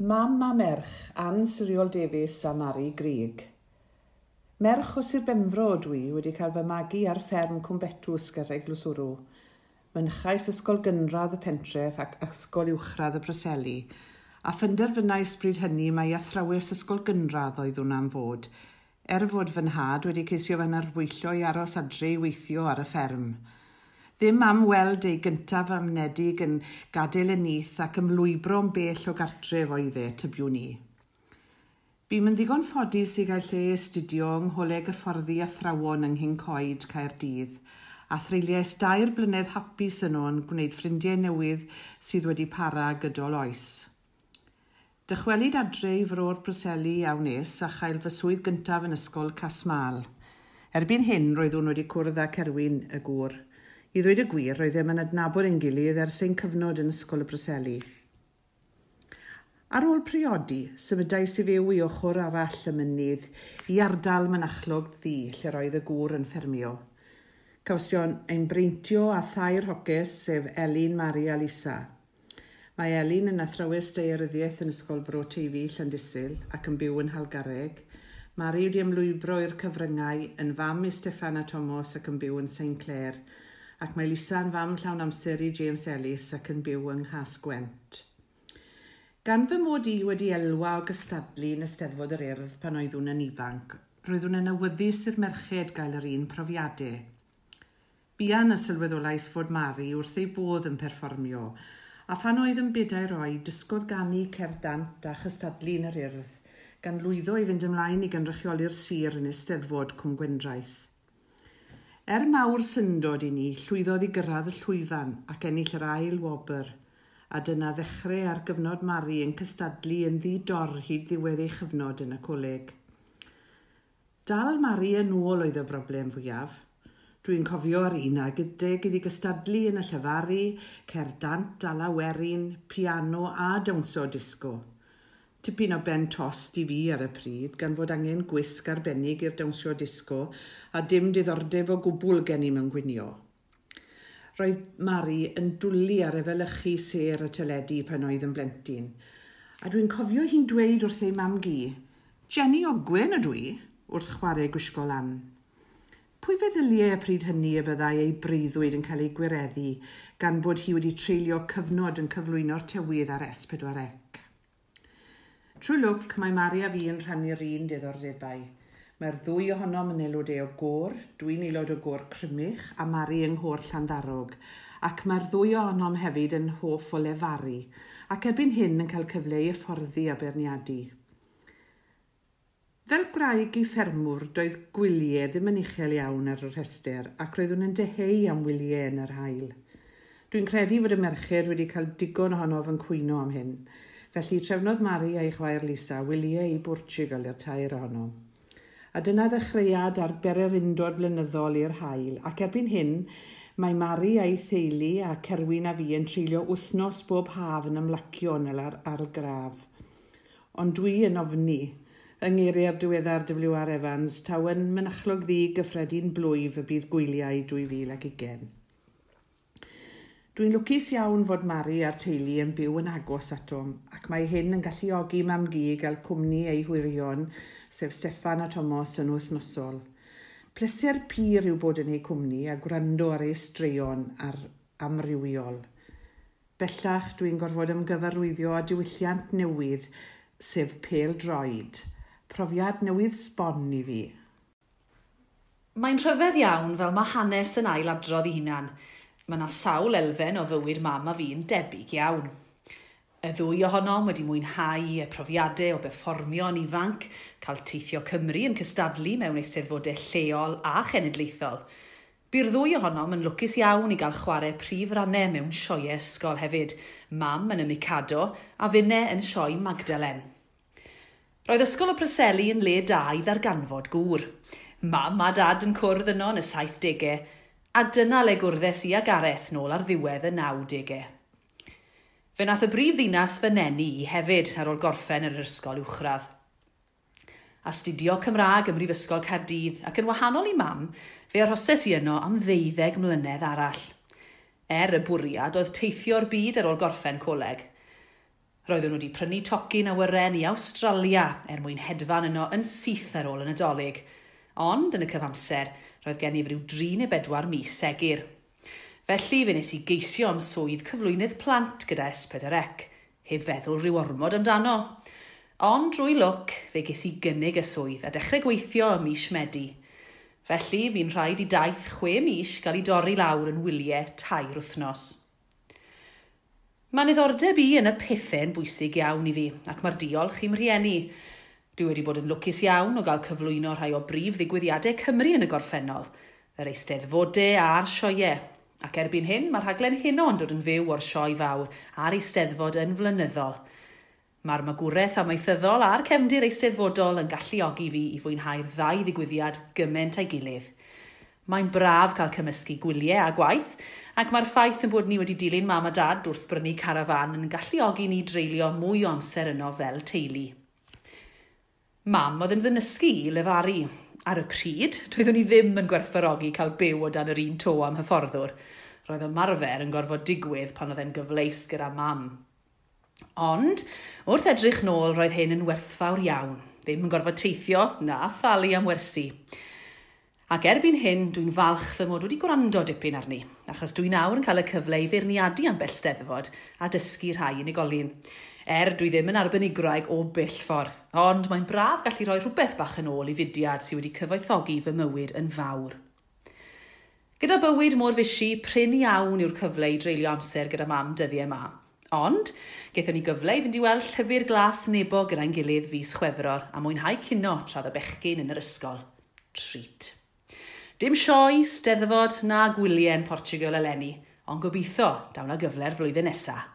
Mam a merch Ann Siriol Davies a Mari Grig. Merch o Sir Benfro dwi wedi cael fy magu ar fferm Cwmbetws gyda'r Eglwswrw. Mynchais ysgol gynradd y pentref ac ysgol uwchradd y Bryseli, a ffynderfynais bryd hynny mae athrawes ysgol gynradd oedd hwnna'n fod, er fod fy nhad wedi ceisio fe'n arweillio i aros adre i weithio ar y fferm ddim am weld ei gyntaf amnedig yn gadael y nith ac ymlwybro'n bell o gartref oedd e tybiw ni. Bym yn ddigon ffodus i gael lle astudio yng Ngholeg Hyfforddi Athrawon yng Nghyncoed Caerdydd, a threiliais dair blynedd hapus yno yn gwneud ffrindiau newydd sydd wedi para gydol oes. Dychwelid adre i fro'r Bryseli aw nes a chael fy swydd gyntaf yn ysgol Casmal. Erbyn hyn roeddwn wedi cwrdd â Cerwyn y Gŵr – I ddweud y gwir, roeddem yn adnabod ein gilydd ers ein cyfnod yn ysgol y Broseli. Ar ôl priodi, symudais i fyw i ochr arall y mynydd i ardal mynachlog ddi lle roedd y gŵr yn ffermio. Cawstion ein breintio a thair hoges sef Elin Maria Lisa. Mae Elin yn athrawes deiryddiaeth yn Ysgol Bro TV Llandisil ac yn byw yn Halgareg. Mari wedi ymlwybro i'r cyfryngau yn fam i Stefana Thomas ac yn byw yn St Clair – ac mae Lisa'n fam llawn amser i James Ellis ac yn byw yng Nghas Gwent. Gan fy mod i wedi elwa o gystadlu yn ysteddfod yr Urdd pan oeddwn yn ifanc, roeddwn yn awyddus i'r merched gael yr un profiadau. Bian y sylweddolais fod Mari wrth ei bodd yn perfformio, a phan oedd yn bedair roi, dysgodd gannu cerddant a chystadlu yn yr urdd, gan lwyddo i fynd ymlaen i gynrychioli'r sir yn Eisteddfod Cwm Gwendraeth. Er mawr syndod i ni, llwyddodd i gyrraedd y llwyfan ac ennill yr ail wobr, a dyna ddechrau ar gyfnod Mari yn cystadlu yn ddi-dor hyd ddiwedd ei chyfnod yn y coleg. Dal Mari yn ôl oedd y broblem fwyaf. Dwi'n cofio ar un ag ydeg iddi gystadlu yn y llefaru, cerdant dala werin, piano a dawnsio disgo tipyn o ben tost i fi ar y pryd, gan fod angen gwisg arbennig i'r dawnsio disgo a dim diddordeb o gwbl gen i mewn gwynio. Roedd Mari yn dwlu ar efelychu ser y teledu pan oedd yn blentyn, a dwi'n cofio hi'n dweud wrth ei mam gi, Jenny Ogwen ydw i, wrth chwarae gwisgo lan pwy feddyliau y pryd hynny y byddai ei breuddwyd yn cael ei gwireddu gan bod hi wedi treulio cyfnod yn cyflwyno'r tywydd ar S4C? Trwy lwc, mae Mari a fi yn rhannu'r un diddordebau. Mae'r ddwy ohonom yn aelodau e o gŵr, dwi'n aelod o gŵr crymich a Mari yng Nghôr Llandarog, ac mae'r ddwy ohonom hefyd yn hoff o lefaru, ac erbyn hyn yn cael cyfle i fforddi a berniadu. Fel gwraig i ffermwr, doedd gwyliau ddim yn uchel iawn ar y rhestr ac roeddwn yn deheu am wyliau yn yr hail. Dwi'n credu fod y merched wedi cael digon ohonof yn cwyno am hyn, Felly trefnodd Mari a'i chwaer Lisa wyliau i Bwrtugal i'r tair ohono. A dyna ddechreuad ar bererindod blynyddol i'r hail, ac erbyn hyn, mae Mari a'i theulu a Cerwyn a fi yn treulio wythnos bob haf yn ymlacio yn ar, ar graf. Ond dwi yn ofni yng ngeiriau'r diweddar WR Evans, taw yn mynachlog ddi gyffredin blwyf y bydd gwyliau 2020. Dwi'n lwcus iawn fod Mari a'r teulu yn byw yn agos atom ac mae hyn yn galluogi mam gi i gael cwmni ei hwirion, sef Steffan a Thomas yn wythnosol. Pleser pur yw bod yn ei cwmni a gwrando ar ei straeon ar amrywiol. Bellach dwi'n gorfod ymgyfarwyddio a diwylliant newydd, sef pel droed. Profiad newydd sbon i fi. Mae'n rhyfedd iawn fel mae hanes yn ailadrodd i hunan – Mae yna sawl elfen o fywyd mam a fi'n debyg iawn. Y ddwy ohonom wedi mwynhau y profiadau o berfformio'n ifanc, cael teithio Cymru yn cystadlu mewn eisteddfodau lleol a chenedlaethol. Bu'r ddwy ohonom yn lwcus iawn i gael chwarae prif rannau mewn sioe ysgol hefyd, mam yn y Mikado a finnau yn sioi Magdalen. Roedd ysgol y Preseli yn le da i ddarganfod gŵr. Mam a dad yn cwrdd yno yn y 70au, a dyna le gwrddes i a Gareth nôl ar ddiwedd y 90au. Fe nath y brif ddinas fy nenu i hefyd ar ôl gorffen yr ysgol uwchradd. Astudio Cymraeg ym Mhrifysgol Caerdydd ac yn wahanol i mam, fe arhoses i yno am ddeuddeg mlynedd arall. Er y bwriad oedd teithio'r byd ar ôl gorffen coleg. Roedden nhw wedi prynu tocyn awyren i Australia er mwyn hedfan yno yn syth ar ôl yn y dolyg. Ond, yn y cyfamser, Roedd gen i ryw dri neu bedwar mis segur. Felly fe nes i geisio am swydd cyflwynydd plant gyda S4C, heb feddwl rhyw ormod amdano. Ond drwy lwc, fe ges i gynnig y swydd a dechrau gweithio ym mis Medi. Felly, fi'n rhaid i daith chwe mis gael ei dorri lawr yn wyliau tair wythnos. Mae niddordeb i yn y pethau'n bwysig iawn i fi, ac mae'r diolch i'm rhieni, Dwi wedi bod yn lwcus iawn o gael cyflwyno rhai o brif ddigwyddiadau Cymru yn y gorffennol, yr eisteddfodau a'r sioeau. Ac erbyn hyn, mae'r rhaglen hynno yn dod yn fyw o'r sioe fawr a'r eisteddfod yn flynyddol. Mae'r magwraeth amaethyddol a'r cefndir eisteddfodol yn galluogi fi i fwynhau'r ddau ddigwyddiad gymaint a'i gilydd. Mae'n braf cael cymysgu gwyliau a gwaith, ac mae'r ffaith yn bod ni wedi dilyn mam a dad wrth brynu carafan yn galluogi ni dreulio mwy o amser yno fel teulu mam oedd yn fy nysgu i lefaru. Ar y pryd, doeddwn i ddim yn gwerthfarogi cael byw o dan yr un to am hyfforddwr. Roedd ymarfer yn gorfod digwydd pan oedd e'n gyfleis gyda mam. Ond, wrth edrych nôl, roedd hyn yn werthfawr iawn. Ddim yn gorfod teithio na thalu am wersi. Ac erbyn hyn, dwi'n falch fy mod wedi gwrando dipyn arni, achos dwi nawr yn cael y cyfle i feirniadu am bell steddfod a dysgu rhai unigolyn er dwi ddim yn arbenigrwyg o byll ffordd, ond mae'n braf gallu rhoi rhywbeth bach yn ôl i fudiad sydd wedi cyfoethogi fy mywyd yn fawr. Gyda bywyd mor fysi, pryn iawn yw'r cyfle i dreulio amser gyda mam dyddiau yma. Ond, gaethon ni gyfle i fynd i weld llyfr glas nebo gyda'n gilydd fus chwefror a mwynhau cuno tra y bechgyn yn yr ysgol. Treat. Dim sioe, steddfod na gwylien Portugal eleni, ond gobeithio dawn â gyfle'r flwyddyn nesaf.